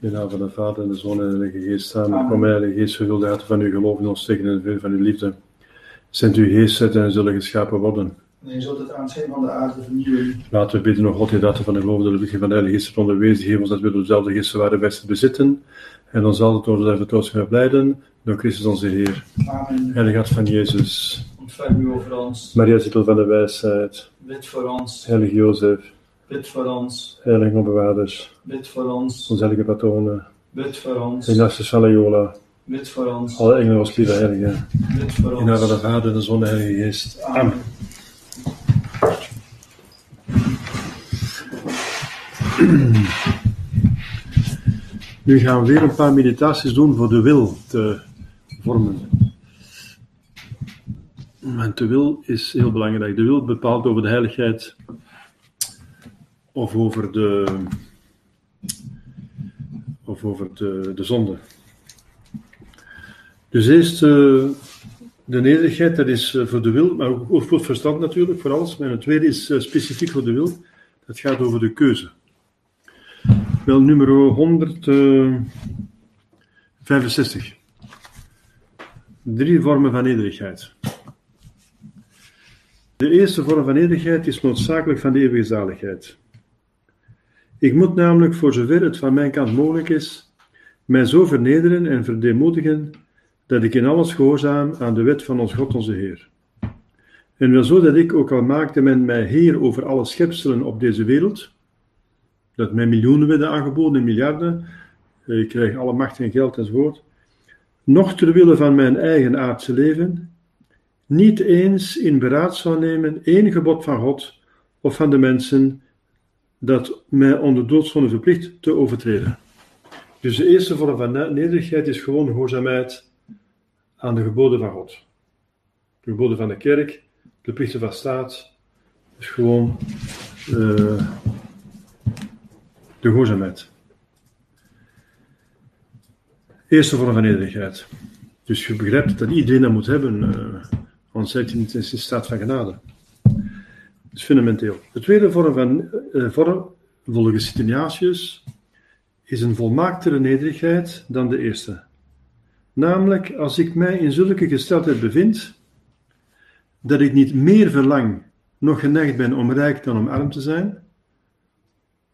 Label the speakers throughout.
Speaker 1: In de naam van de Vader en de Zoon en de Heilige Geest samen. Kom, Heilige Geest, vervul de harten van uw geloof in ons tegen en veel van uw liefde. Zend uw geest zetten en zullen geschapen worden.
Speaker 2: En je zult het aanschijn van de aarde vernieuwen.
Speaker 1: Laten we bidden, nog God, die daten van de geloof, de liefde van de Heilige Geest onderwezen. Geef ons dat we door dezelfde geest waarde beste bezitten. En dan zal het door de gaan blijden. Door Christus onze Heer.
Speaker 2: Amen.
Speaker 1: Heilige Hart van Jezus.
Speaker 2: Ontferm u over ons.
Speaker 1: Maria, zitel van de wijsheid.
Speaker 2: Bid voor ons.
Speaker 1: Heilige Jozef.
Speaker 2: Bid voor ons.
Speaker 1: Heilige onbewaarders.
Speaker 2: Bid voor ons.
Speaker 1: Onze heilige patronen.
Speaker 2: Bid voor ons.
Speaker 1: Van Loyola.
Speaker 2: Bid voor ons.
Speaker 1: Alle engelen als lieve heiligen.
Speaker 2: Bid voor
Speaker 1: In naam van de
Speaker 2: ons.
Speaker 1: Vader en de Zoon en de Heilige Geest. Amen. Nu gaan we weer een paar meditaties doen voor de wil te vormen. Want de wil is heel belangrijk. De wil bepaalt over de heiligheid of over de, of over de, de zonde. Dus eerst eh, de nederigheid, dat is eh, voor de wil, maar ook voor het verstand natuurlijk, voor alles. Maar het tweede is eh, specifiek voor de wil. Dat gaat over de keuze. Wel, nummer 165. Drie vormen van nederigheid. De eerste vorm van nederigheid is noodzakelijk van de eeuwige zaligheid. Ik moet namelijk, voor zover het van mijn kant mogelijk is, mij zo vernederen en verdemoedigen dat ik in alles gehoorzaam aan de wet van ons God onze Heer. En wel zo dat ik, ook al maakte men mij Heer over alle schepselen op deze wereld, dat mij miljoenen werden aangeboden, miljarden, ik krijg alle macht en geld enzovoort, nog ter wille van mijn eigen aardse leven, niet eens in beraad zou nemen één gebod van God of van de mensen dat mij onder doodzonde verplicht te overtreden. Dus de eerste vorm van ne- nederigheid is gewoon gehoorzaamheid aan de geboden van God. De geboden van de kerk, de plichten van staat, is gewoon eh, de gehoorzaamheid. Eerste vorm van nederigheid. Dus je begrijpt dat iedereen dat moet hebben, eh anders zit je in staat van genade. Is fundamenteel. De tweede vorm van eh, vorm, volgens Ignatius, is een volmaaktere nederigheid dan de eerste. Namelijk, als ik mij in zulke gesteldheid bevind, dat ik niet meer verlang, nog geneigd ben om rijk dan om arm te zijn,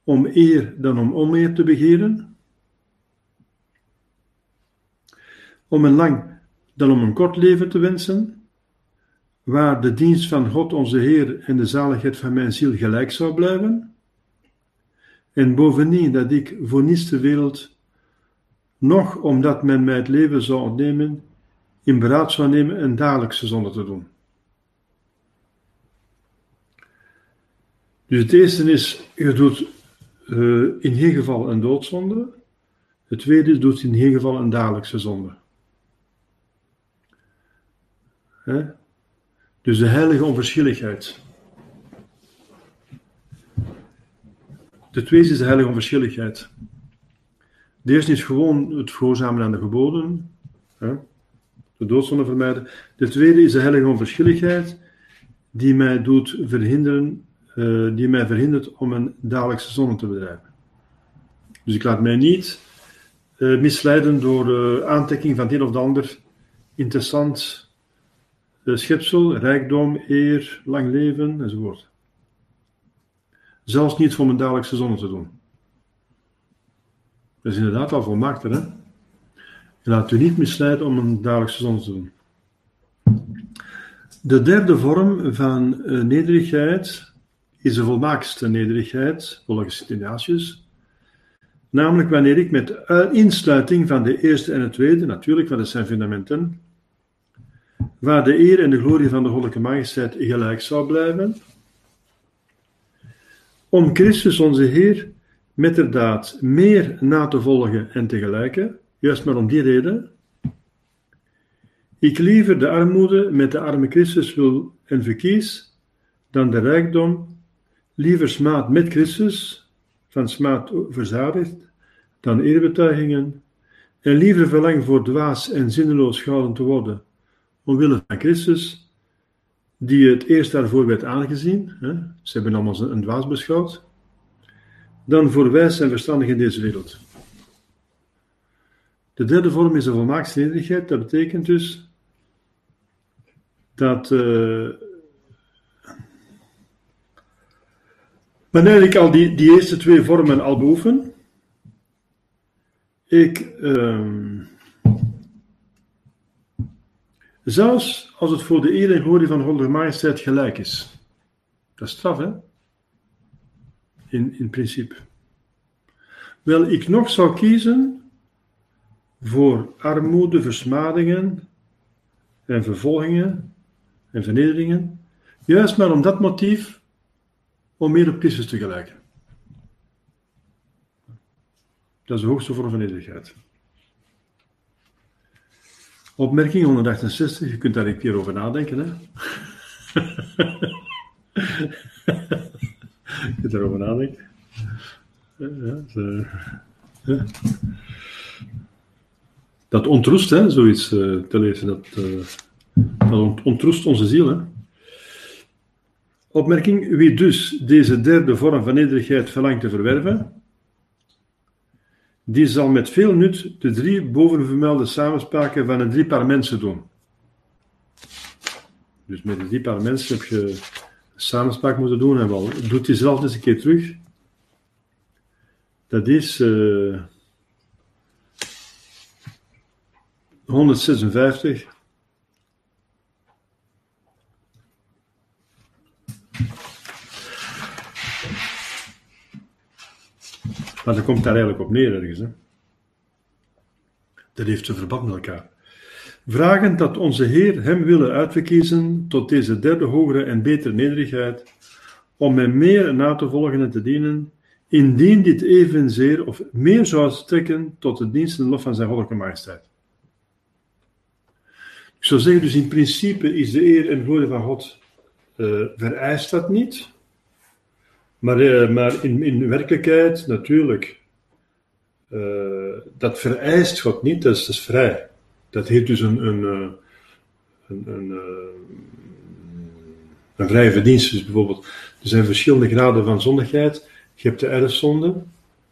Speaker 1: om eer dan om oneer te begeren, om een lang dan om een kort leven te wensen, waar de dienst van God onze Heer en de zaligheid van mijn ziel gelijk zou blijven, en bovendien dat ik voor niets ter wereld, nog omdat men mij het leven zou ontnemen, in beraad zou nemen een dagelijkse zonde te doen. Dus het eerste is, je doet eh, in geen geval een doodzonde. Het tweede is, doet in geen geval een dagelijkse zonde. Hè? Dus de heilige onverschilligheid. De tweede is de heilige onverschilligheid. De eerste is gewoon het gehoorzamen aan de geboden. Hè? De doodzonde vermijden. De tweede is de heilige onverschilligheid, die mij doet verhinderen, eh, die mij verhindert om een dagelijkse zonde te bedrijven. Dus ik laat mij niet eh, misleiden door de aantekking van het een of de ander interessant schepsel, rijkdom, eer, lang leven enzovoort. Zelfs niet voor mijn dagelijkse zonde te doen. Dat is inderdaad al volmaakter, hè? Laat u niet misleiden om een dagelijkse zonde te doen. De derde vorm van eh, nederigheid is de volmaakste nederigheid, volgens Ignatius. Namelijk wanneer ik met insluiting van de eerste en de tweede, natuurlijk, want dat zijn fundamenten, waar de eer en de glorie van de goddelijke majesteit gelijk zou blijven, om Christus onze Heer metterdaad meer na te volgen en te gelijken, juist maar om die reden, ik liever de armoede met de arme Christus wil en verkies, dan de rijkdom, liever smaad met Christus, van smaad verzadigd, dan eerbetuigingen, en liever verlang voor dwaas en zinneloos gehouden te worden, omwille van Christus, die het eerst daarvoor werd aangezien, hè, ze hebben allemaal een dwaas beschouwd, dan voor wijs en verstandig in deze wereld. De derde vorm is de volmaakte nederigheid. Dat betekent dus dat uh, wanneer ik al die, die eerste twee vormen al beoefen, ik uh, zelfs als het voor de eer en glorie van Goddelijke Majesteit gelijk is. Dat is straf, hè? In, in principe. Wel, ik nog zou kiezen voor armoede, versmadingen en vervolgingen en vernederingen, juist maar om dat motief om meer op Christus te gelijken. Dat is de hoogste vorm van nederigheid. Opmerking 168, je kunt daar een keer over nadenken. Hè? je kunt daarover nadenken. Dat ontroest, hè, zoiets uh, te lezen. Dat, uh, dat ontroest onze ziel. Hè? Opmerking: wie dus deze derde vorm van nederigheid verlangt te verwerven, die zal met veel nut de drie bovenvermelde samenspraken van een drie paar mensen doen. Dus met een drie paar mensen heb je samenspraak moeten doen en wel, doet die zelf eens een keer terug. Dat is uh, 156. Maar dat komt daar eigenlijk op neer ergens. Hè? Dat heeft ze verband met elkaar. Vragen dat onze Heer hem willen uitverkiezen tot deze derde hogere en betere nederigheid, om hem meer na te volgen en te dienen, indien dit evenzeer of meer zou strekken tot de dienst en lof van zijn goddelijke majesteit. Ik zou zeggen, dus in principe is de eer en glorie van God uh, vereist dat niet. Maar, uh, maar in, in werkelijkheid, natuurlijk, uh, dat vereist God niet, dat is, dat is vrij. Dat heeft dus een, een, een, een, een vrije verdienst. Dus bijvoorbeeld, er zijn verschillende graden van zondigheid. Je hebt de erfzonde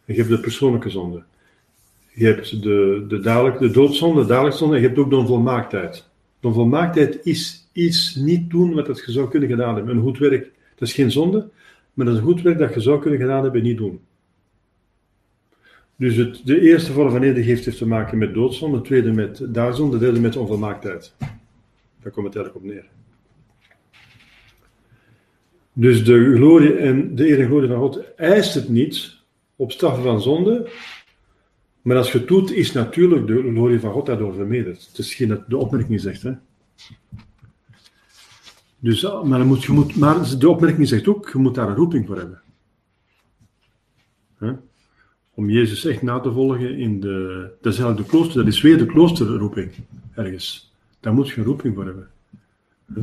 Speaker 1: en je hebt de persoonlijke zonde. Je hebt de, de, dadelijk, de doodzonde, de zonde en je hebt ook de onvolmaaktheid. De onvolmaaktheid is iets niet doen wat je zou kunnen gedaan hebben. Een goed werk, dat is geen zonde, maar dat is goed werk dat je zou kunnen gedaan hebben niet doen. Dus het, de eerste vorm van nederigheid heeft te maken met doodzonde, de tweede met daarzonde, de derde met onvolmaaktheid. Daar komt het eigenlijk op neer. Dus de glorie en de eer glorie van God eist het niet op straffen van zonde, maar als je het doet, is natuurlijk de glorie van God daardoor verminderd. Het is geen de opmerking zegt. Hè? Dus, maar, dan moet, je moet, maar de opmerking zegt ook, je moet daar een roeping voor hebben. Om Jezus echt na te volgen in de... Dat is klooster, dat is weer de kloosterroeping, ergens. Daar moet je een roeping voor hebben. Hè?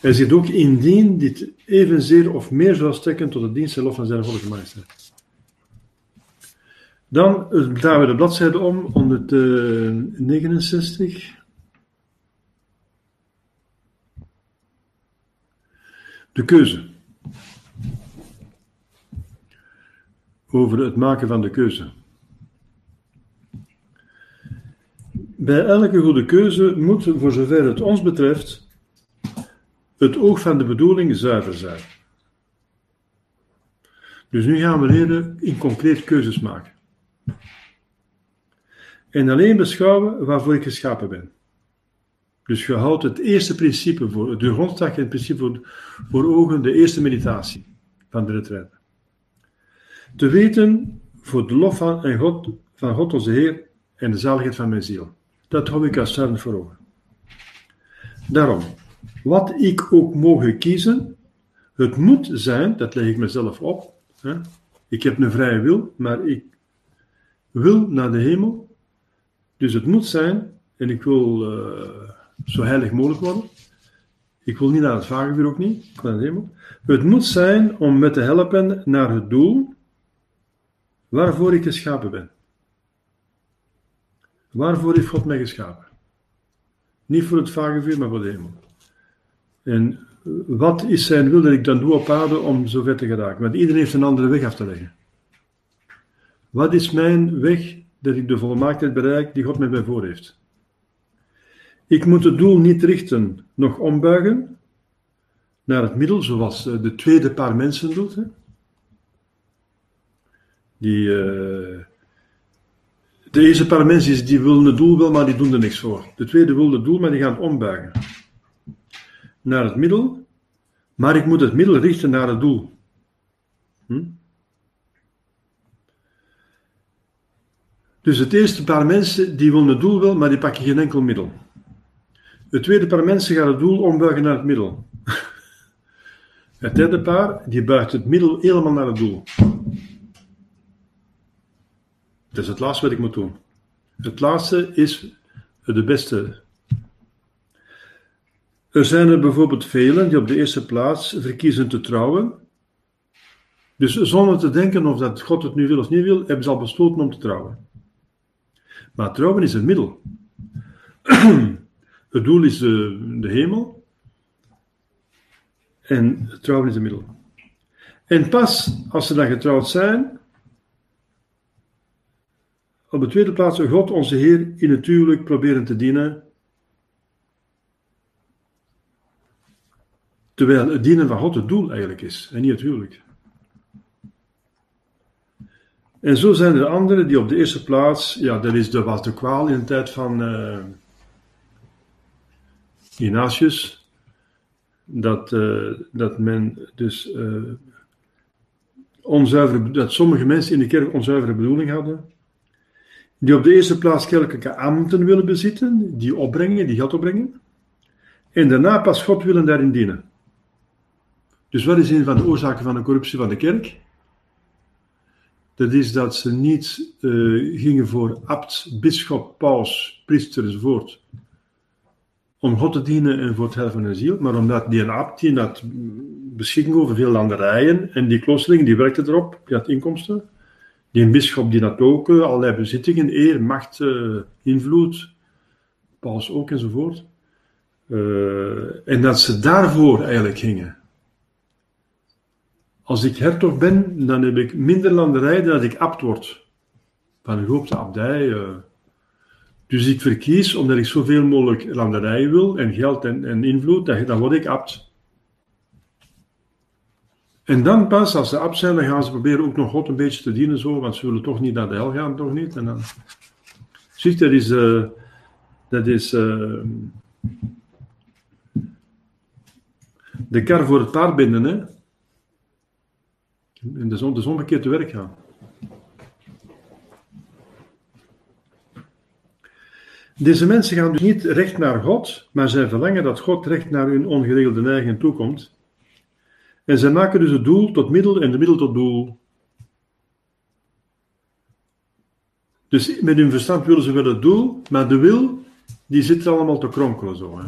Speaker 1: Hij zegt ook, indien dit evenzeer of meer zou strekken tot de dienst en lof van zijn volgende majesteit. Dan draaien we de bladzijde om, 169. De keuze. Over het maken van de keuze. Bij elke goede keuze moet, voor zover het ons betreft, het oog van de bedoeling zuiver zijn. Dus nu gaan we leren in concreet keuzes maken en alleen beschouwen waarvoor ik geschapen ben. Dus je houdt het eerste principe voor, de grondslag het principe voor, voor ogen, de eerste meditatie van de retraite. Te weten voor de lof van, en God, van God onze Heer en de zaligheid van mijn ziel. Dat hou ik uitsluitend voor ogen. Daarom, wat ik ook mogen kiezen, het moet zijn, dat leg ik mezelf op. Hè? Ik heb een vrije wil, maar ik wil naar de hemel dus het moet zijn, en ik wil uh, zo heilig mogelijk worden. Ik wil niet naar het vagevuur ook niet. Het moet zijn om me te helpen naar het doel waarvoor ik geschapen ben. Waarvoor heeft God mij geschapen? Niet voor het vagevuur, maar voor de hemel. En wat is zijn wil dat ik dan doe op aarde om zover te geraken? Want iedereen heeft een andere weg af te leggen. Wat is mijn weg dat ik de volmaaktheid bereik die God met mij voor heeft. Ik moet het doel niet richten, nog ombuigen naar het middel, zoals eh, de tweede paar mensen doet. Hè? Die, uh, de eerste paar mensen die willen het doel wel, maar die doen er niks voor. De tweede wil het doel, maar die gaan ombuigen. Naar het middel, maar ik moet het middel richten naar het doel. Hm? Dus het eerste paar mensen die willen het doel wel, maar die pakken geen enkel middel. Het tweede paar mensen gaat het doel ombuigen naar het middel. Het derde paar, die buigt het middel helemaal naar het doel. Dat is het laatste wat ik moet doen. Het laatste is de beste. Er zijn er bijvoorbeeld velen die op de eerste plaats verkiezen te trouwen. Dus zonder te denken of dat God het nu wil of niet wil, hebben ze al besloten om te trouwen. Maar trouwen is een middel. Het doel is de, de hemel. En trouwen is een middel. En pas als ze dan getrouwd zijn, op de tweede plaats God onze Heer in het huwelijk proberen te dienen. Terwijl het dienen van God het doel eigenlijk is en niet het huwelijk. En zo zijn er anderen die op de eerste plaats, ja, dat is de, was de kwaal in de tijd van uh, Ignatius, dat, uh, dat men dus uh, dat sommige mensen in de kerk onzuivere bedoeling hadden, die op de eerste plaats kerkelijke ambten willen bezitten, die opbrengen, die geld opbrengen, en daarna pas God willen daarin dienen. Dus wat is een van de oorzaken van de corruptie van de kerk? Dat is dat ze niet uh, gingen voor abt, bisschop, paus, priester enzovoort. Om God te dienen en voor het helpen van hun ziel. Maar omdat die een abt, die had beschikking over veel landerijen. En die kloosterling, die werkte erop, die had inkomsten. Die een bisschop, die had ook uh, allerlei bezittingen, eer, macht, uh, invloed. Paus ook enzovoort. en dat ze daarvoor eigenlijk gingen. Als ik hertog ben, dan heb ik minder landerij dan dat ik abt word. Van een grote abdij. Dus ik verkies, omdat ik zoveel mogelijk landerij wil, en geld en, en invloed, dan word ik abt. En dan pas, als ze abt zijn, dan gaan ze proberen ook nog God een beetje te dienen, zo, want ze willen toch niet naar de hel gaan, toch niet? En dan... Ziet, dat is... Uh, dat is uh, de kar voor het paard binden, hè? de zon, dus omgekeerd te werk gaan. Deze mensen gaan dus niet recht naar God, maar zij verlangen dat God recht naar hun ongeregelde neiging toekomt. En zij maken dus het doel tot middel en de middel tot doel. Dus met hun verstand willen ze wel het doel, maar de wil, die zit allemaal te kronkelen zo. Hè.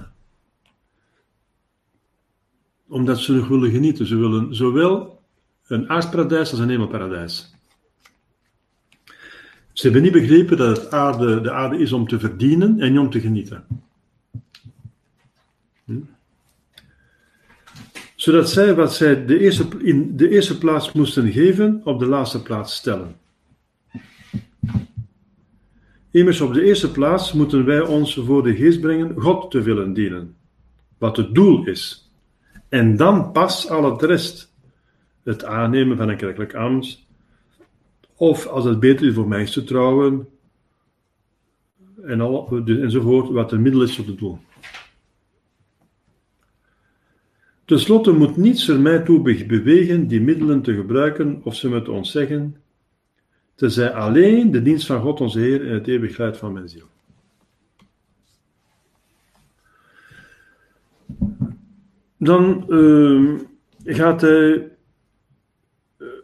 Speaker 1: Omdat ze nog willen genieten. Ze willen zowel een aardsparadijs als een hemelparadijs. Ze hebben niet begrepen dat het aarde, de aarde is om te verdienen en niet om te genieten. Hm? Zodat zij wat zij de eerste, in de eerste plaats moesten geven, op de laatste plaats stellen. Immers op de eerste plaats moeten wij ons voor de geest brengen God te willen dienen, wat het doel is. En dan pas al het rest het aannemen van een kerkelijk ambt, of als het beter is voor mij te trouwen, en al, enzovoort, wat een middel is tot het doel. Ten slotte moet niets er mij toe bewegen die middelen te gebruiken of ze me te ontzeggen, tenzij alleen de dienst van God onze Heer en het eeuwig leid van mijn ziel. Dan uh, gaat hij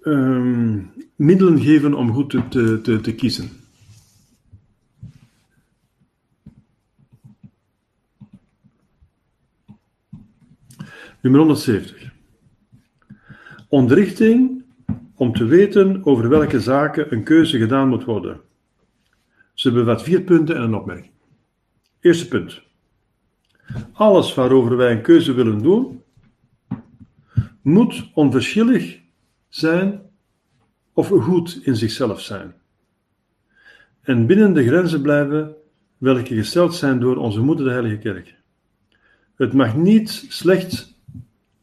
Speaker 1: um, middelen geven om goed te, te, te kiezen. Nummer 170. Onderrichting om te weten over welke zaken een keuze gedaan moet worden. Ze bevat vier punten en een opmerking. Eerste punt. Alles waarover wij een keuze willen doen, moet onverschillig zijn of goed in zichzelf zijn. en binnen de grenzen blijven welke gesteld zijn door onze moeder, de Heilige Kerk. Het mag niet slecht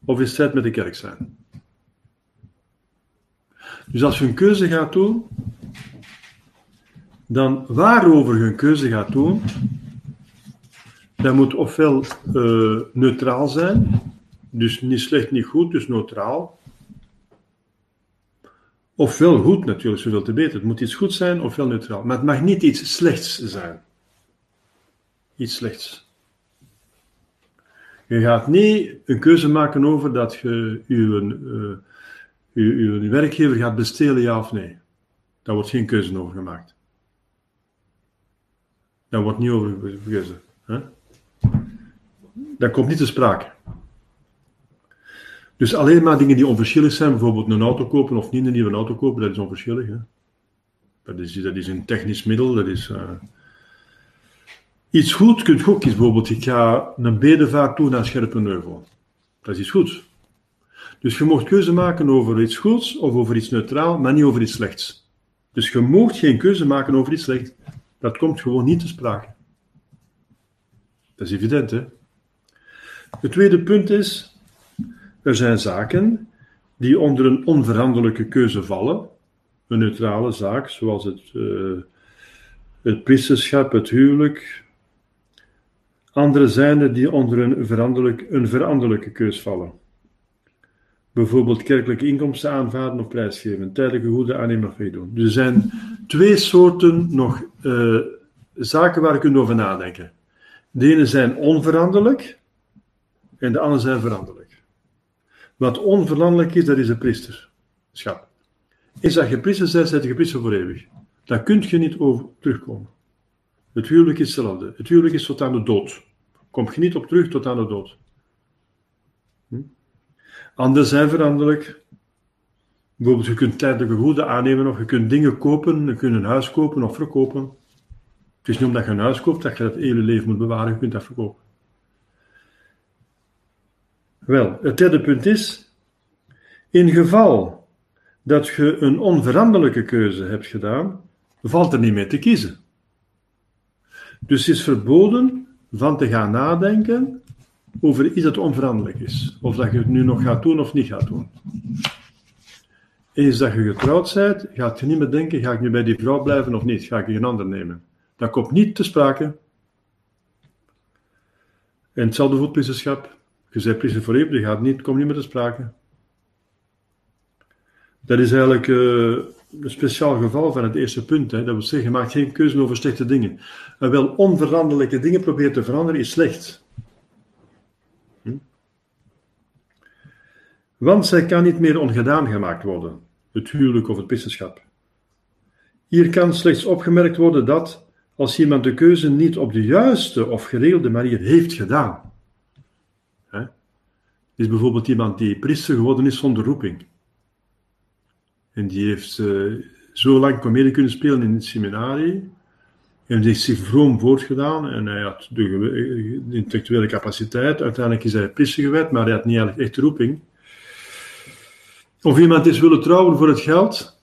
Speaker 1: of in strijd met de kerk zijn. Dus als je een keuze gaat doen, dan waarover je een keuze gaat doen, dat moet ofwel uh, neutraal zijn, dus niet slecht, niet goed, dus neutraal. Ofwel goed natuurlijk, zoveel te beter. Het moet iets goed zijn, ofwel neutraal. Maar het mag niet iets slechts zijn. Iets slechts. Je gaat niet een keuze maken over dat je je, uh, je, je werkgever gaat bestelen, ja of nee. Daar wordt geen keuze over gemaakt. Daar wordt niet over gekeuze. Hè? Dat komt niet te sprake. Dus alleen maar dingen die onverschillig zijn, bijvoorbeeld een auto kopen of niet een nieuwe auto kopen, dat is onverschillig. Hè? Dat, is, dat is een technisch middel, dat is... Uh... Iets goed kunt je ook kiezen, bijvoorbeeld ik ga een bedevaart toe naar Scherpenheuvel. Dat is iets goeds. Dus je mocht keuze maken over iets goeds of over iets neutraal, maar niet over iets slechts. Dus je mocht geen keuze maken over iets slechts. Dat komt gewoon niet te sprake. Dat is evident, hè? Het tweede punt is, er zijn zaken die onder een onveranderlijke keuze vallen. Een neutrale zaak, zoals het, uh, het priesterschap, het huwelijk. Andere zijn er die onder een, een veranderlijke keus vallen. Bijvoorbeeld kerkelijke inkomsten aanvaarden of prijsgeven, tijdelijke goede aannemen of meedoen. Dus er zijn twee soorten nog uh, zaken waar je kunt over nadenken. De ene zijn onveranderlijk en de andere zijn veranderlijk. Wat onveranderlijk is, dat is een priesterschap. Is dat je priester bent, zet je priester voor eeuwig. Daar kun je niet over terugkomen. Het huwelijk is hetzelfde. Het huwelijk is tot aan de dood. Kom je niet op terug tot aan de dood. Hm? Anderen zijn veranderlijk. Bijvoorbeeld, je kunt tijdelijke goede aannemen of je kunt dingen kopen, je kunt een huis kopen of verkopen. Het is niet omdat je een huis koopt dat je dat hele leven moet bewaren, je kunt dat verkopen. Wel, het derde punt is, in geval dat je een onveranderlijke keuze hebt gedaan, valt er niet meer te kiezen. Dus het is verboden van te gaan nadenken over iets dat onveranderlijk is. Of dat je het nu nog gaat doen of niet gaat doen. Eens dat je getrouwd bent, gaat je niet meer denken, ga ik nu bij die vrouw blijven of niet? Ga ik een ander nemen? Dat komt niet te sprake. En hetzelfde voor het Je bent voor eeuwig, dat gaat niet, komt niet meer te sprake. Dat is eigenlijk uh, een speciaal geval van het eerste punt. Hè. Dat wil zeggen, je maakt geen keuze over slechte dingen. En wel onveranderlijke dingen proberen te veranderen is slecht. Hm? Want zij kan niet meer ongedaan gemaakt worden, het huwelijk of het priesterschap. Hier kan slechts opgemerkt worden dat, als iemand de keuze niet op de juiste of geregelde manier heeft gedaan, is bijvoorbeeld iemand die priester geworden is zonder roeping. En die heeft uh, zo lang comedie kunnen spelen in het seminarie. En heeft zich vroom voortgedaan en hij had de, de intellectuele capaciteit. Uiteindelijk is hij priester gewijd, maar hij had niet eigenlijk echt roeping. Of iemand is willen trouwen voor het geld.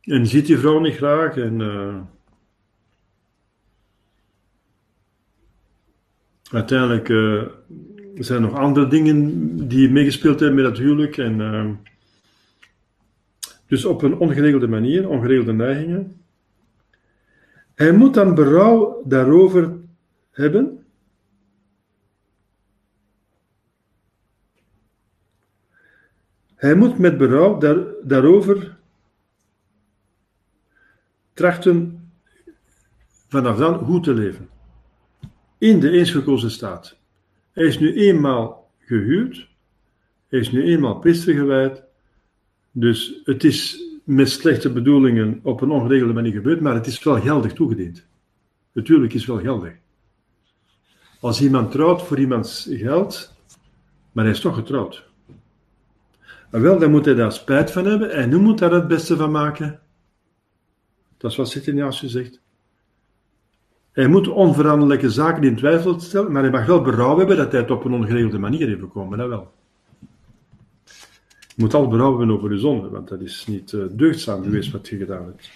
Speaker 1: En ziet die vrouw niet graag. En, uh, uiteindelijk zijn er nog andere dingen die meegespeeld hebben met dat huwelijk. En, uh, dus op een ongeregelde manier, ongeregelde neigingen. Hij moet dan berouw daarover hebben. Hij moet met berouw daar, daarover trachten vanaf dan goed te leven. In de eens gekozen staat. Hij is nu eenmaal gehuwd. Hij is nu eenmaal priester gewijd. Dus het is met slechte bedoelingen op een ongeregelde manier gebeurd, maar het is wel geldig toegediend. Natuurlijk is wel geldig. Als iemand trouwt voor iemands geld, maar hij is toch getrouwd. Maar wel, dan moet hij daar spijt van hebben en nu moet hij er het beste van maken. Dat is wat Sint-Ignatius zegt. Hij moet onveranderlijke zaken in twijfel stellen, maar hij mag wel berouw hebben dat hij het op een ongeregelde manier heeft bekomen, dat wel. Je moet al berouw hebben over je zonde, want dat is niet uh, deugdzaam geweest wat je gedaan hebt.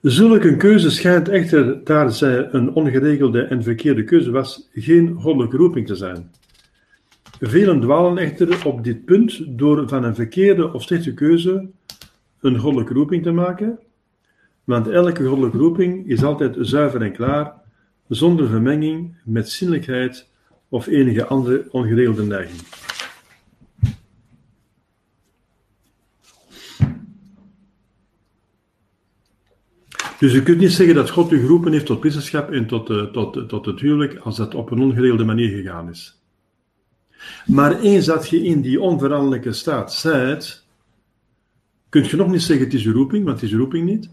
Speaker 1: Zulke keuze schijnt echter, daar zij een ongeregelde en verkeerde keuze was, geen goddelijke roeping te zijn. Velen dwalen echter op dit punt door van een verkeerde of slechte keuze een goddelijke roeping te maken, want elke goddelijke roeping is altijd zuiver en klaar, zonder vermenging met zinnelijkheid of enige andere ongeregelde neiging. Dus je kunt niet zeggen dat God u geroepen heeft tot priesterschap en tot, uh, tot, tot het huwelijk als dat op een ongeregelde manier gegaan is. Maar eens dat je in die onveranderlijke staat zijt, kun je nog niet zeggen het is uw roeping, want het is uw roeping niet.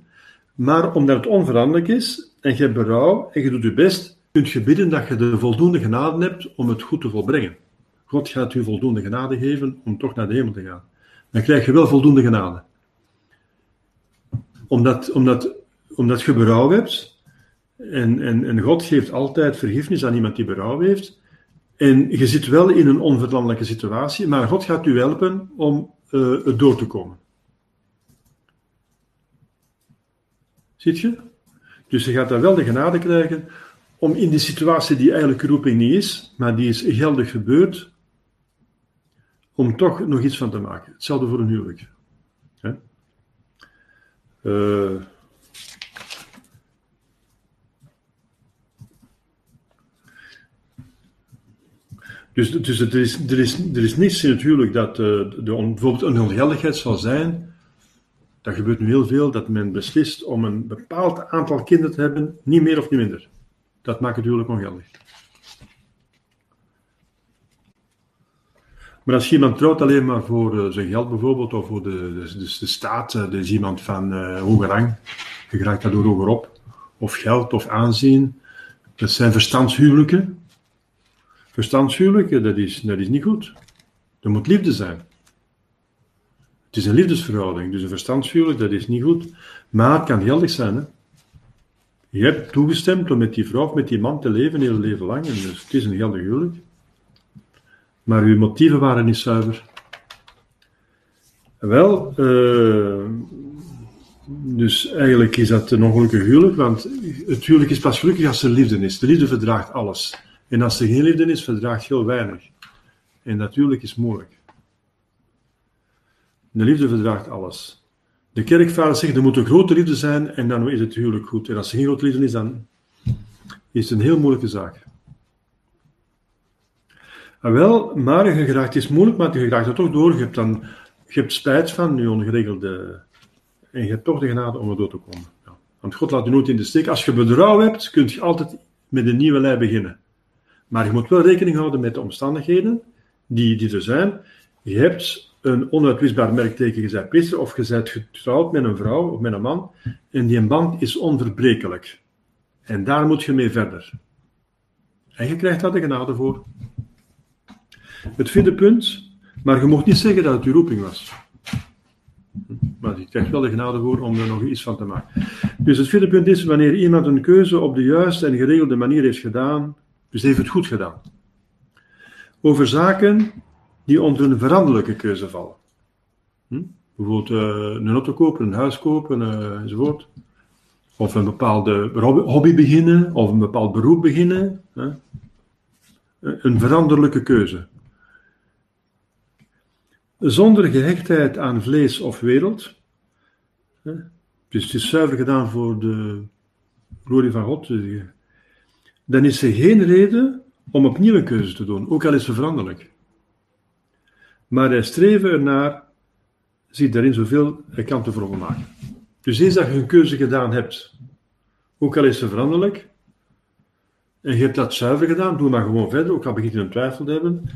Speaker 1: Maar omdat het onveranderlijk is en je hebt berouw en je doet je best, kun je bidden dat je de voldoende genade hebt om het goed te volbrengen. God gaat u voldoende genade geven om toch naar de hemel te gaan. Dan krijg je wel voldoende genade. Omdat, omdat, omdat je berouw hebt, en, en, en God geeft altijd vergiffenis aan iemand die berouw heeft, en je zit wel in een onveranderlijke situatie, maar God gaat u helpen om uh, het door te komen. Ziet je? Dus je gaat daar wel de genade krijgen om in die situatie die eigenlijk roeping niet is, maar die is geldig gebeurd, om toch nog iets van te maken. Hetzelfde voor een huwelijk. Uh, Dus, dus er, is, er, is, er is niets huwelijk dat uh, de, bijvoorbeeld een ongeldigheid zal zijn. Dat gebeurt nu heel veel, dat men beslist om een bepaald aantal kinderen te hebben, niet meer of niet minder. Dat maakt het huwelijk ongeldig. Maar als iemand trouwt alleen maar voor uh, zijn geld bijvoorbeeld, of voor de, de, de, staat, uh, is iemand van uh, hoge rang, je raakt daardoor hoger op, of geld of aanzien, dat zijn verstandshuwelijken. Verstandshuwelijk, dat is, dat is niet goed. Er moet liefde zijn. Het is een liefdesverhouding, dus een verstandshuwelijk, dat is niet goed. Maar het kan geldig zijn. Hè? Je hebt toegestemd om met die vrouw of met die man te leven, heel leven lang. En dus het is een geldig huwelijk. Maar uw motieven waren niet zuiver. Wel, uh, dus eigenlijk is dat een ongelukkig huwelijk, want het huwelijk is pas gelukkig als er liefde is. De liefde verdraagt alles. En als er geen liefde is, verdraagt heel weinig. En natuurlijk is moeilijk. De liefde verdraagt alles. De kerkvader zegt, er moet een grote liefde zijn en dan is het huwelijk goed. En als er geen grote liefde is, dan is het een heel moeilijke zaak. En wel, maar je geraakt is moeilijk, maar je geraakt er toch door. Je hebt, dan, je hebt spijt van je ongeregelde... En je hebt toch de genade om er door te komen. Ja. Want God laat je nooit in de steek. Als je bedrouw hebt, kun je altijd met een nieuwe lei beginnen. Maar je moet wel rekening houden met de omstandigheden die, die er zijn. Je hebt een onuitwisbaar merkteken, je of je bent getrouwd met een vrouw of met een man en die band is onverbrekelijk. En daar moet je mee verder. En je krijgt daar de genade voor. Het vierde punt, maar je mocht niet zeggen dat het je roeping was. Maar je krijgt wel de genade voor om er nog iets van te maken. Dus het vierde punt is, wanneer iemand een keuze op de juiste en geregelde manier heeft gedaan, dus heeft het goed gedaan. Over zaken die onder een veranderlijke keuze vallen. Hm? Bijvoorbeeld uh, een auto kopen, een huis kopen, uh, enzovoort. Of een bepaalde hobby beginnen, of een bepaald beroep beginnen. Hè? Een veranderlijke keuze. Zonder gehechtheid aan vlees of wereld. Hè? Dus het is zuiver gedaan voor de glorie van God dan is er geen reden om opnieuw een keuze te doen, ook al is ze veranderlijk. Maar hij streven ernaar, ziet daarin zoveel hij kan te maken. Dus eens dat je een keuze gedaan hebt, ook al is ze veranderlijk, en je hebt dat zuiver gedaan, doe maar gewoon verder, ook al begint je een twijfel te hebben,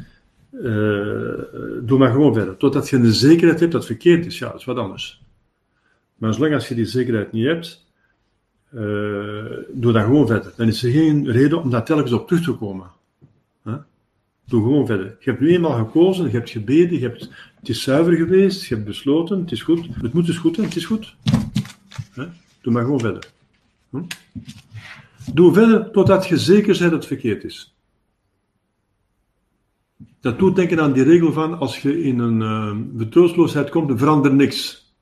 Speaker 1: uh, doe maar gewoon verder. Totdat je de zekerheid hebt dat het verkeerd is, ja, dat is wat anders. Maar zolang als je die zekerheid niet hebt, uh, doe dan gewoon verder. Dan is er geen reden om daar telkens op terug te komen. Doe gewoon verder. Je hebt nu eenmaal gekozen, je hebt gebeden, je hebt, het is zuiver geweest, je hebt besloten, het is goed. Het moet dus goed zijn, het is goed. Doe maar gewoon verder. Hm? Doe verder totdat je zeker bent dat het verkeerd is. Dat doet denken aan die regel van als je in een uh, komt, verander niks.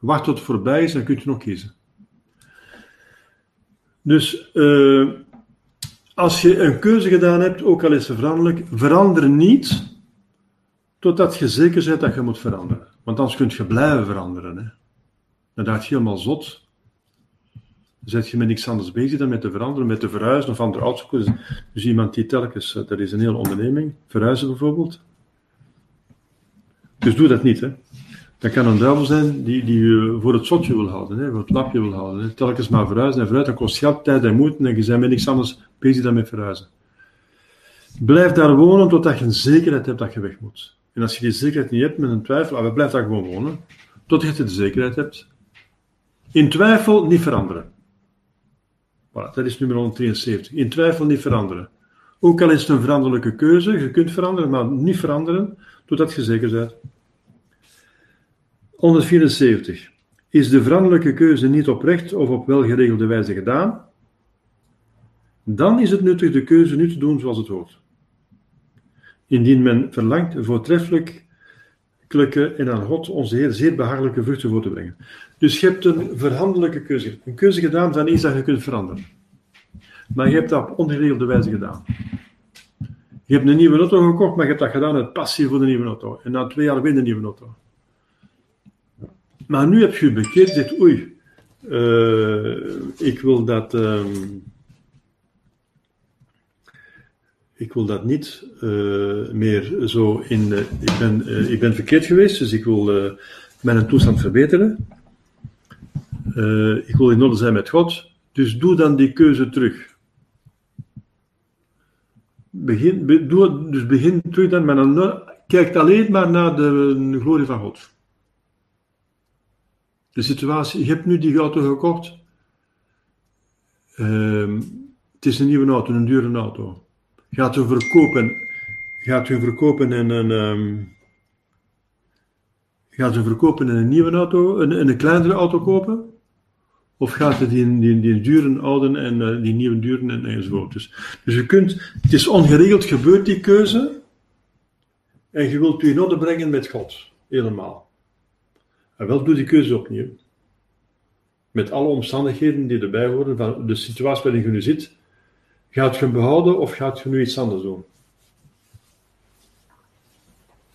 Speaker 1: Wacht tot het voorbij is, dan kun je nog kiezen. Dus eh, als je een keuze gedaan hebt, ook al is ze veranderlijk, verander niet totdat je zeker bent dat je moet veranderen. Want anders kun je blijven veranderen. Hè. Dan dacht je helemaal zot. Dan zet je met niks anders bezig dan met te veranderen, met te verhuizen of andere uitzoeken. Dus iemand die telkens, eh, dat is een hele onderneming, verhuizen bijvoorbeeld. Dus doe dat niet. Hè. Dat kan een duivel zijn die, die je voor het zotje wil houden, hè, voor het lapje wil houden. Hè. Telkens maar verhuizen en vooruit, dat kost geld, tijd en moeite en je bent met niks anders bezig dan met verhuizen. Blijf daar wonen totdat je een zekerheid hebt dat je weg moet. En als je die zekerheid niet hebt met een twijfel, ah, blijf daar gewoon wonen. Totdat je de zekerheid hebt. In twijfel niet veranderen. Voilà, dat is nummer 173. In twijfel niet veranderen. Ook al is het een veranderlijke keuze, je kunt veranderen, maar niet veranderen totdat je zeker bent. 174. Is de veranderlijke keuze niet oprecht of op welgeregelde wijze gedaan? Dan is het nuttig de keuze nu te doen zoals het hoort. Indien men verlangt voortreffelijke en aan God onze Heer zeer behaaglijke vruchten voor te brengen. Dus je hebt een verhandelijke keuze. Een keuze gedaan van iets dat je kunt veranderen. Maar je hebt dat op ongeregelde wijze gedaan. Je hebt een nieuwe auto gekocht, maar je hebt dat gedaan uit passie voor de nieuwe auto. En na twee jaar weer een nieuwe auto. Maar nu heb je bekeerd, zegt oei, uh, ik wil dat... Um, ik wil dat niet uh, meer zo in. Uh, ik, ben, ik ben verkeerd geweest, dus ik wil mijn toestand verbeteren. ik wil in orde zijn met God. Dus doe dan die keuze terug. Begin, be, doe, dus begin terug dan, maar dan kijk alleen maar naar de glorie van God. De situatie, je hebt nu die auto gekocht. Ehm, het is een nieuwe auto, een dure auto gaat u verkopen, gaat u verkopen in een, um, gaat u verkopen in een nieuwe auto, een, een kleinere auto kopen? Of gaat u die, die, die dure houden en uh, die nieuwe duren en enzovoort. Dus, dus je kunt, het is ongeregeld gebeurd die keuze. En je wilt u in orde brengen met God. Helemaal. En wel doe die keuze opnieuw. Met alle omstandigheden die erbij horen, van de situatie waarin je nu zit, Gaat je hem behouden of gaat je nu iets anders doen?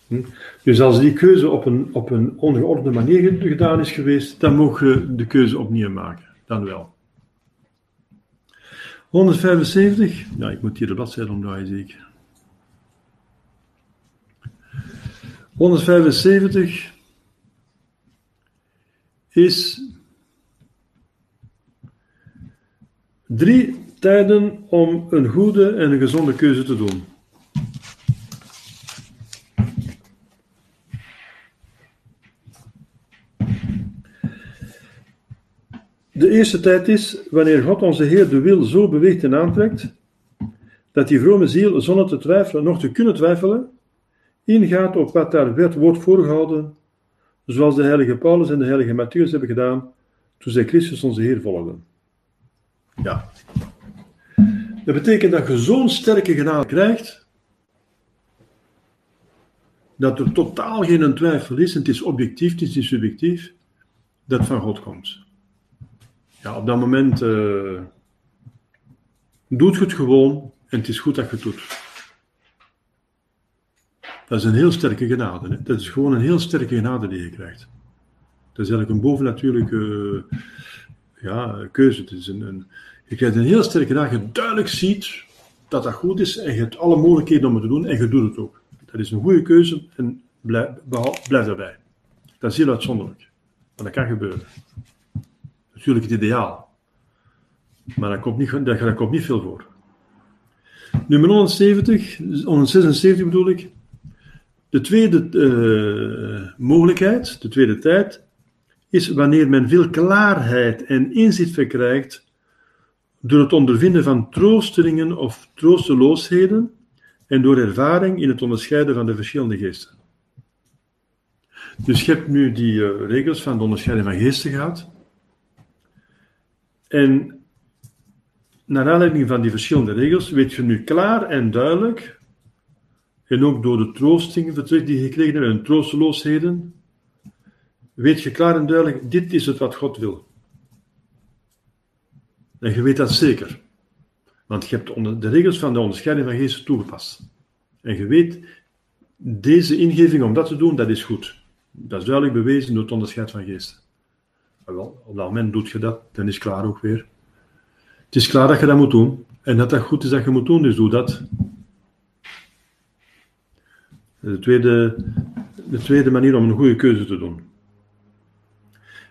Speaker 1: Hm? Dus als die keuze op een, op een ongeordende manier gedaan is geweest, dan mogen je de keuze opnieuw maken. Dan wel. 175. Ja, ik moet hier de bladzijde omdraaien, zeker. 175 is drie tijden om een goede en een gezonde keuze te doen. De eerste tijd is wanneer God onze Heer de wil zo beweegt en aantrekt, dat die vrome ziel zonder te twijfelen, nog te kunnen twijfelen, ingaat op wat daar werd wordt voorgehouden, zoals de heilige Paulus en de heilige Matthäus hebben gedaan toen zij Christus onze Heer volgden. Ja, dat betekent dat je zo'n sterke genade krijgt, dat er totaal geen twijfel is, en het is objectief, het is niet subjectief, dat van God komt. Ja, op dat moment uh, doet je het gewoon en het is goed dat je het doet. Dat is een heel sterke genade. Hè? Dat is gewoon een heel sterke genade die je krijgt. Dat is eigenlijk een bovennatuurlijke uh, ja, keuze. Het is een, een, je krijgt een heel sterke dag, je duidelijk ziet dat dat goed is en je hebt alle mogelijkheden om het te doen en je doet het ook. Dat is een goede keuze en blijf, blijf daarbij. Dat is heel uitzonderlijk. Maar dat kan gebeuren. Natuurlijk het ideaal. Maar dat komt niet, dat, komt niet veel voor. Nummer 170, 176 bedoel ik. De tweede uh, mogelijkheid, de tweede tijd, is wanneer men veel klaarheid en inzicht verkrijgt door het ondervinden van troosteringen of troosteloosheden en door ervaring in het onderscheiden van de verschillende geesten. Dus je hebt nu die uh, regels van de onderscheiding van geesten gehad. En naar aanleiding van die verschillende regels weet je nu klaar en duidelijk, en ook door de troostingen die je gekregen hebt en troosteloosheden, weet je klaar en duidelijk, dit is het wat God wil. En je weet dat zeker. Want je hebt de regels van de onderscheiding van geesten toegepast. En je weet, deze ingeving om dat te doen, dat is goed. Dat is duidelijk bewezen door het onderscheid van geesten. Maar wel, op dat moment doet je dat, dan is het klaar ook weer. Het is klaar dat je dat moet doen. En dat dat goed is dat je moet doen, dus doe dat. De tweede, de tweede manier om een goede keuze te doen.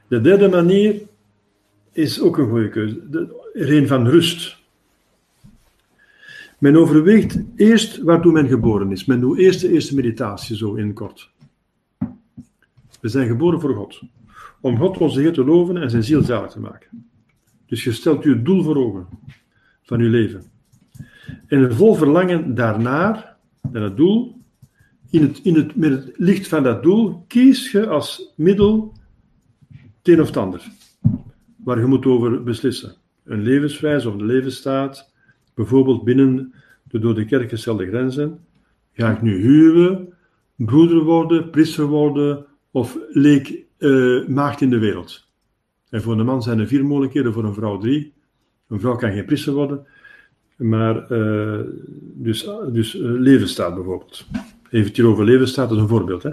Speaker 1: De derde manier is ook een goede keuze. De, er van rust. Men overweegt eerst waartoe men geboren is. Men doet eerst de eerste meditatie, zo in kort. We zijn geboren voor God. Om God onze Heer te loven en zijn ziel zalig te maken. Dus je stelt je doel voor ogen van je leven. En een vol verlangen daarnaar, naar het doel, in het, in het, met het licht van dat doel, kies je als middel het een of het ander. Waar je moet over beslissen. Een levenswijze of een levensstaat, bijvoorbeeld binnen de door de kerk gestelde grenzen. Ga ik nu huwen, broeder worden, priester worden of leek eh, maagd in de wereld? En voor een man zijn er vier mogelijkheden, voor een vrouw drie. Een vrouw kan geen priester worden, maar eh, dus, dus eh, levensstaat bijvoorbeeld. Even hier over levensstaat als een voorbeeld. Hè?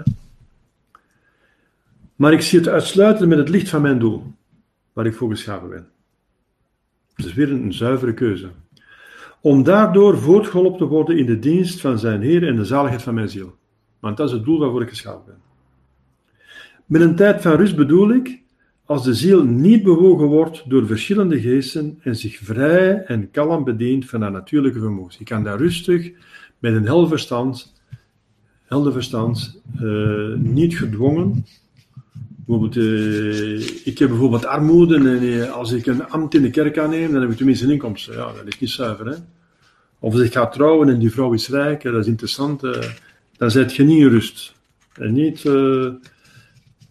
Speaker 1: Maar ik zie het uitsluitend met het licht van mijn doel, waar ik voor geschapen ben. Het is weer een, zuivere keuze. Om daardoor voortgeholpen te worden in de dienst van zijn Heer en de zaligheid van mijn ziel. Want dat is het doel waarvoor ik geschapen ben. Met een tijd van rust bedoel ik als de ziel niet bewogen wordt door verschillende geesten en zich vrij en kalm bedient van haar natuurlijke vermogens. Je kan daar rustig met een helder verstand, helder verstand eh, niet gedwongen. Bijvoorbeeld, eh, ik heb bijvoorbeeld armoede en eh, als ik een ambt in de kerk aanneem, dan heb ik tenminste een inkomsten. Ja, dat is niet zuiver. Hè? Of als ik ga trouwen en die vrouw is rijk, dat is interessant, dan zit je niet in rust. En niet,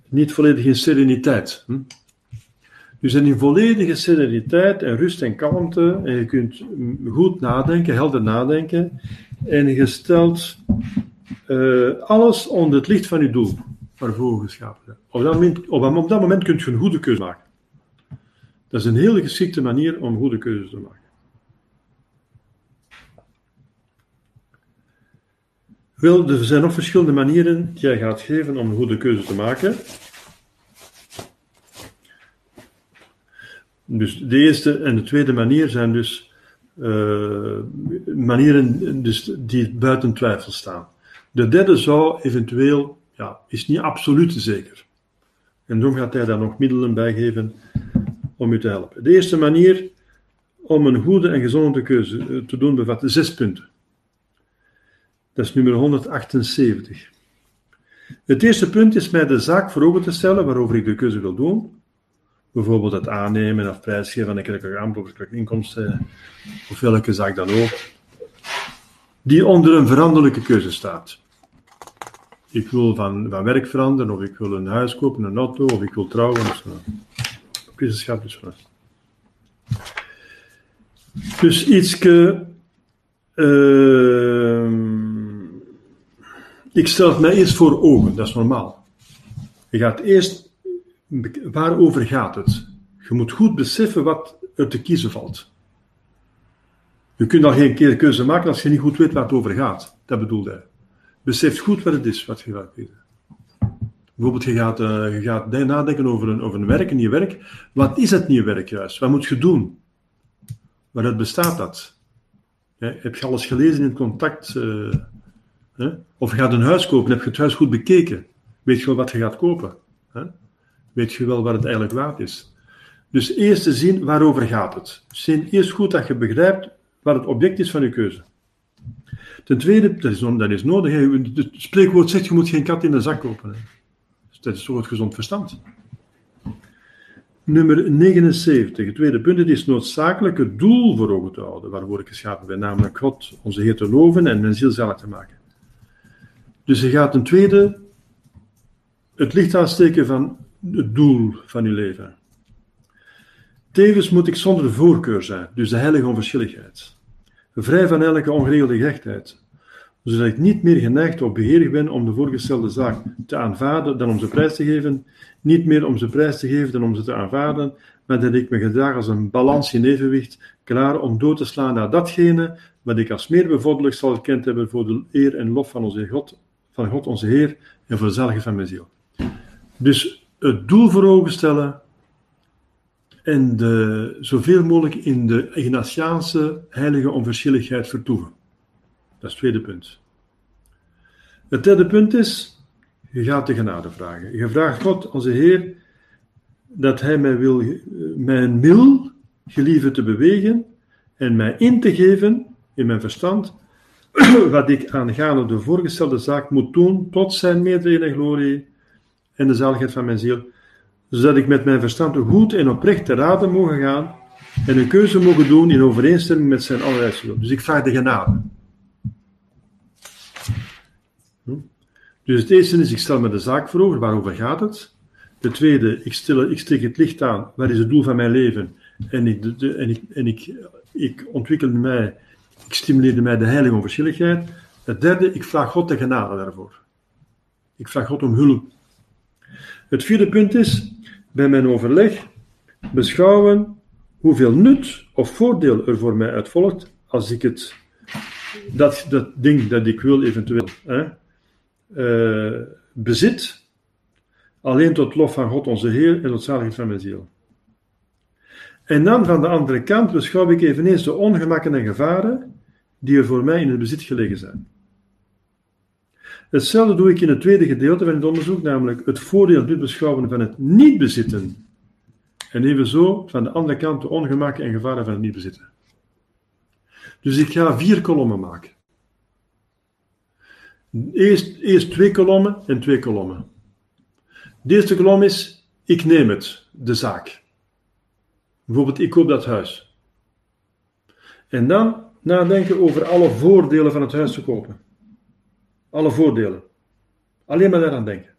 Speaker 1: niet volledig in sereniteit. Hm? Dus in volledige sereniteit en rust en kalmte, en je kunt goed nadenken, helder nadenken, en je stelt eh, alles onder het licht van je doel, waarvoor geschapen bent. Op dat, moment, op, dat moment kun je een goede keuze maken. Dat is een hele geschikte manier om goede keuzes te maken. Wel, er zijn nog verschillende manieren die jij gaat geven om een goede keuze te maken. Dus de eerste en de tweede manier zijn dus uh, manieren dus die buiten twijfel staan. De derde zou eventueel, ja, is niet absoluut zeker. En daarom gaat hij daar nog middelen bij geven om u te helpen. De eerste manier om een goede en gezonde keuze te doen bevat zes punten. Dat is nummer 178. Het eerste punt is mij de zaak voor te stellen waarover ik de keuze wil doen. Bijvoorbeeld het aannemen of prijsgeven van een kerkelijke ambt of inkomsten, of welke zaak dan ook. Die onder een veranderlijke keuze staat. Ik wil van, van werk veranderen, of ik wil een huis kopen, een auto, of ik wil trouwen, of zo. Is. Dus ietske uh, ik stel het mij eerst voor ogen, dat is normaal. Je gaat eerst, waarover gaat het? Je moet goed beseffen wat er te kiezen valt. Je kunt al geen keer keuze maken als je niet goed weet waar het over gaat. Dat bedoelde hij. Besef goed wat het is wat je gaat kiezen. Bijvoorbeeld, je gaat, uh, je gaat nadenken over een, over een werk, een nieuw werk. Wat is het nieuw werk juist? Wat moet je doen? Waaruit bestaat dat? Heb je alles gelezen in het contact? Uh, hè? Of je gaat een huis kopen, heb je het huis goed bekeken? Weet je wel wat je gaat kopen? Hè? Weet je wel wat het eigenlijk waard is? Dus eerst te zien waarover gaat het. Zien eerst goed dat je begrijpt wat het object is van je keuze. Ten tweede, dat is, dat is nodig. Het spreekwoord zegt, je moet geen kat in de zak kopen. Dus dat is toch het gezond verstand. Nummer 79. Het tweede punt. Het is noodzakelijk het doel voor ogen te houden waarvoor ik geschapen ben, namelijk God, onze Heer te loven en mijn ziel zalig te maken. Dus je gaat ten tweede het licht aansteken van het doel van je leven. Tevens moet ik zonder voorkeur zijn, dus de heilige onverschilligheid. Vrij van elke ongeregelde gerechtheid. zodat ik niet meer geneigd of beheerig ben om de voorgestelde zaak te aanvaarden dan om ze prijs te geven, niet meer om ze prijs te geven dan om ze te aanvaarden, maar dat ik me gedraag als een balans in evenwicht, klaar om door te slaan naar datgene wat ik als meer bevorderlijk zal erkend hebben voor de eer en lof van onze God, van God onze Heer en voor de van mijn ziel. Dus het doel voor ogen stellen en de, zoveel mogelijk in de Ignatiaanse heilige onverschilligheid vertoeven. Dat is het tweede punt. Het derde punt is, je gaat de genade vragen. Je vraagt God, onze Heer, dat Hij mij wil, mijn wil gelieve te bewegen en mij in te geven in mijn verstand wat ik aangaande de voorgestelde zaak moet doen tot zijn meerdere glorie en de zaligheid van mijn ziel, zodat ik met mijn verstand goed en oprecht te raden mogen gaan en een keuze mogen doen in overeenstemming met zijn allerlijste wil. Dus ik vraag de genade. Hm? Dus het eerste is, ik stel me de zaak voor over, waarover gaat het? De tweede, ik, stel, ik het licht aan, wat is het doel van mijn leven? En ik, en ik, en ik, ik ontwikkel mij, ik stimuleer mij de heilige onverschilligheid. Het derde, ik vraag God de genade daarvoor. Ik vraag God om hulp. Het vierde punt is, bij mijn overleg beschouwen hoeveel nut of voordeel er voor mij uit volgt als ik het, dat, dat ding dat ik wil eventueel hè, uh, bezit, alleen tot lof van God onze Heer en tot zaligheid van mijn ziel. En dan van de andere kant beschouw ik eveneens de ongemakken en gevaren die er voor mij in het bezit gelegen zijn. Hetzelfde doe ik in het tweede gedeelte van het onderzoek, namelijk het voordeel dit beschouwen van het niet bezitten. En evenzo van de andere kant de ongemakken en gevaren van het niet bezitten. Dus ik ga vier kolommen maken. Eerst, eerst twee kolommen en twee kolommen. De eerste kolom is, ik neem het, de zaak. Bijvoorbeeld, ik koop dat huis. En dan nadenken over alle voordelen van het huis te kopen. Alle voordelen. Alleen maar daaraan denken.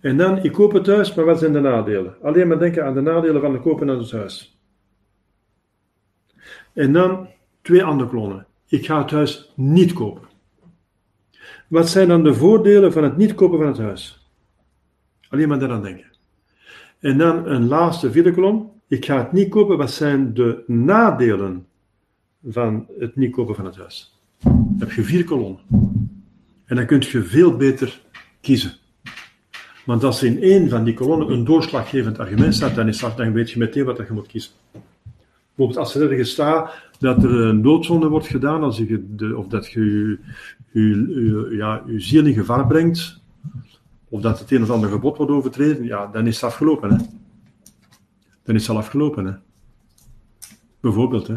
Speaker 1: En dan, ik koop het huis, maar wat zijn de nadelen? Alleen maar denken aan de nadelen van het kopen van het huis. En dan twee andere klonen. Ik ga het huis niet kopen. Wat zijn dan de voordelen van het niet kopen van het huis? Alleen maar daaraan denken. En dan een laatste vierde kolom. Ik ga het niet kopen. Wat zijn de nadelen van het niet kopen van het huis? Dan heb je vier kolommen. En dan kun je veel beter kiezen. Want als in één van die kolommen een doorslaggevend argument staat, dan, is dat, dan weet je meteen wat je moet kiezen. Bijvoorbeeld als er ergens staat dat er een doodzonde wordt gedaan, als je de, of dat je je, ja, ziel in gevaar brengt, of dat het een of ander gebod wordt overtreden, ja, dan is het afgelopen. Hè. Dan is het al afgelopen. Hè. Bijvoorbeeld. Hè.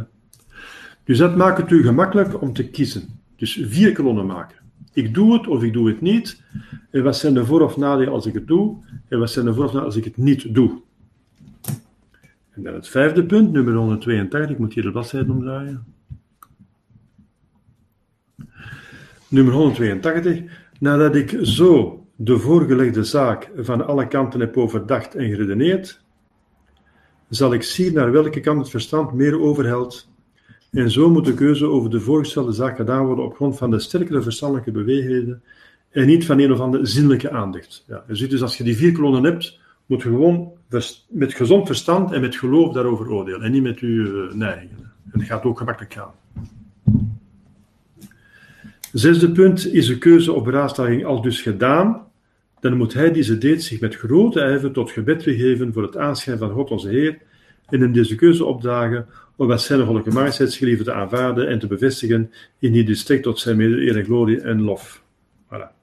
Speaker 1: Dus dat maakt het u gemakkelijk om te kiezen. Dus vier kolonnen maken. Ik doe het of ik doe het niet. En wat zijn de voor- of nadelen als ik het doe? En wat zijn de voor- of nadelen als ik het niet doe? En dan het vijfde punt, nummer 182. Ik moet hier de bladzijde omdraaien. Nummer 182. Nadat ik zo de voorgelegde zaak van alle kanten heb overdacht en geredeneerd, zal ik zien naar welke kant het verstand meer overhelt. En zo moet de keuze over de voorgestelde zaak gedaan worden op grond van de sterkere verstandelijke beweegheden en niet van een of andere zinnelijke aandacht. Ja, je ziet dus als je die vier kolonnen hebt, moet je gewoon met gezond verstand en met geloof daarover oordelen en niet met je neigingen. En dat gaat ook gemakkelijk gaan. Zesde punt is de keuze op beraadslaging al dus gedaan, dan moet hij die ze deed zich met grote ijver tot gebed begeven voor het aanschijn van God onze Heer en hem deze keuze opdragen om wat zijn majesteitsgelieven te aanvaarden en te bevestigen in die district tot zijn mede eer en glorie en lof. Voilà.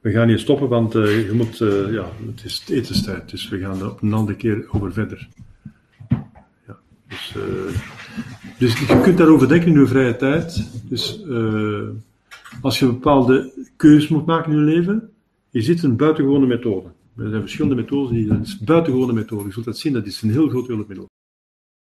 Speaker 1: We gaan hier stoppen, want uh, je moet, uh, ja, het is etenstijd, dus we gaan er op een andere keer over verder. Ja, dus, uh, dus je kunt daarover denken in je vrije tijd. Dus als je een bepaalde keuzes moet maken in je leven, je zit een buitengewone methode. Er zijn verschillende methodes, die, dat is buitengewone methode. Je zult dat zien, dat is een heel groot hulpmiddel.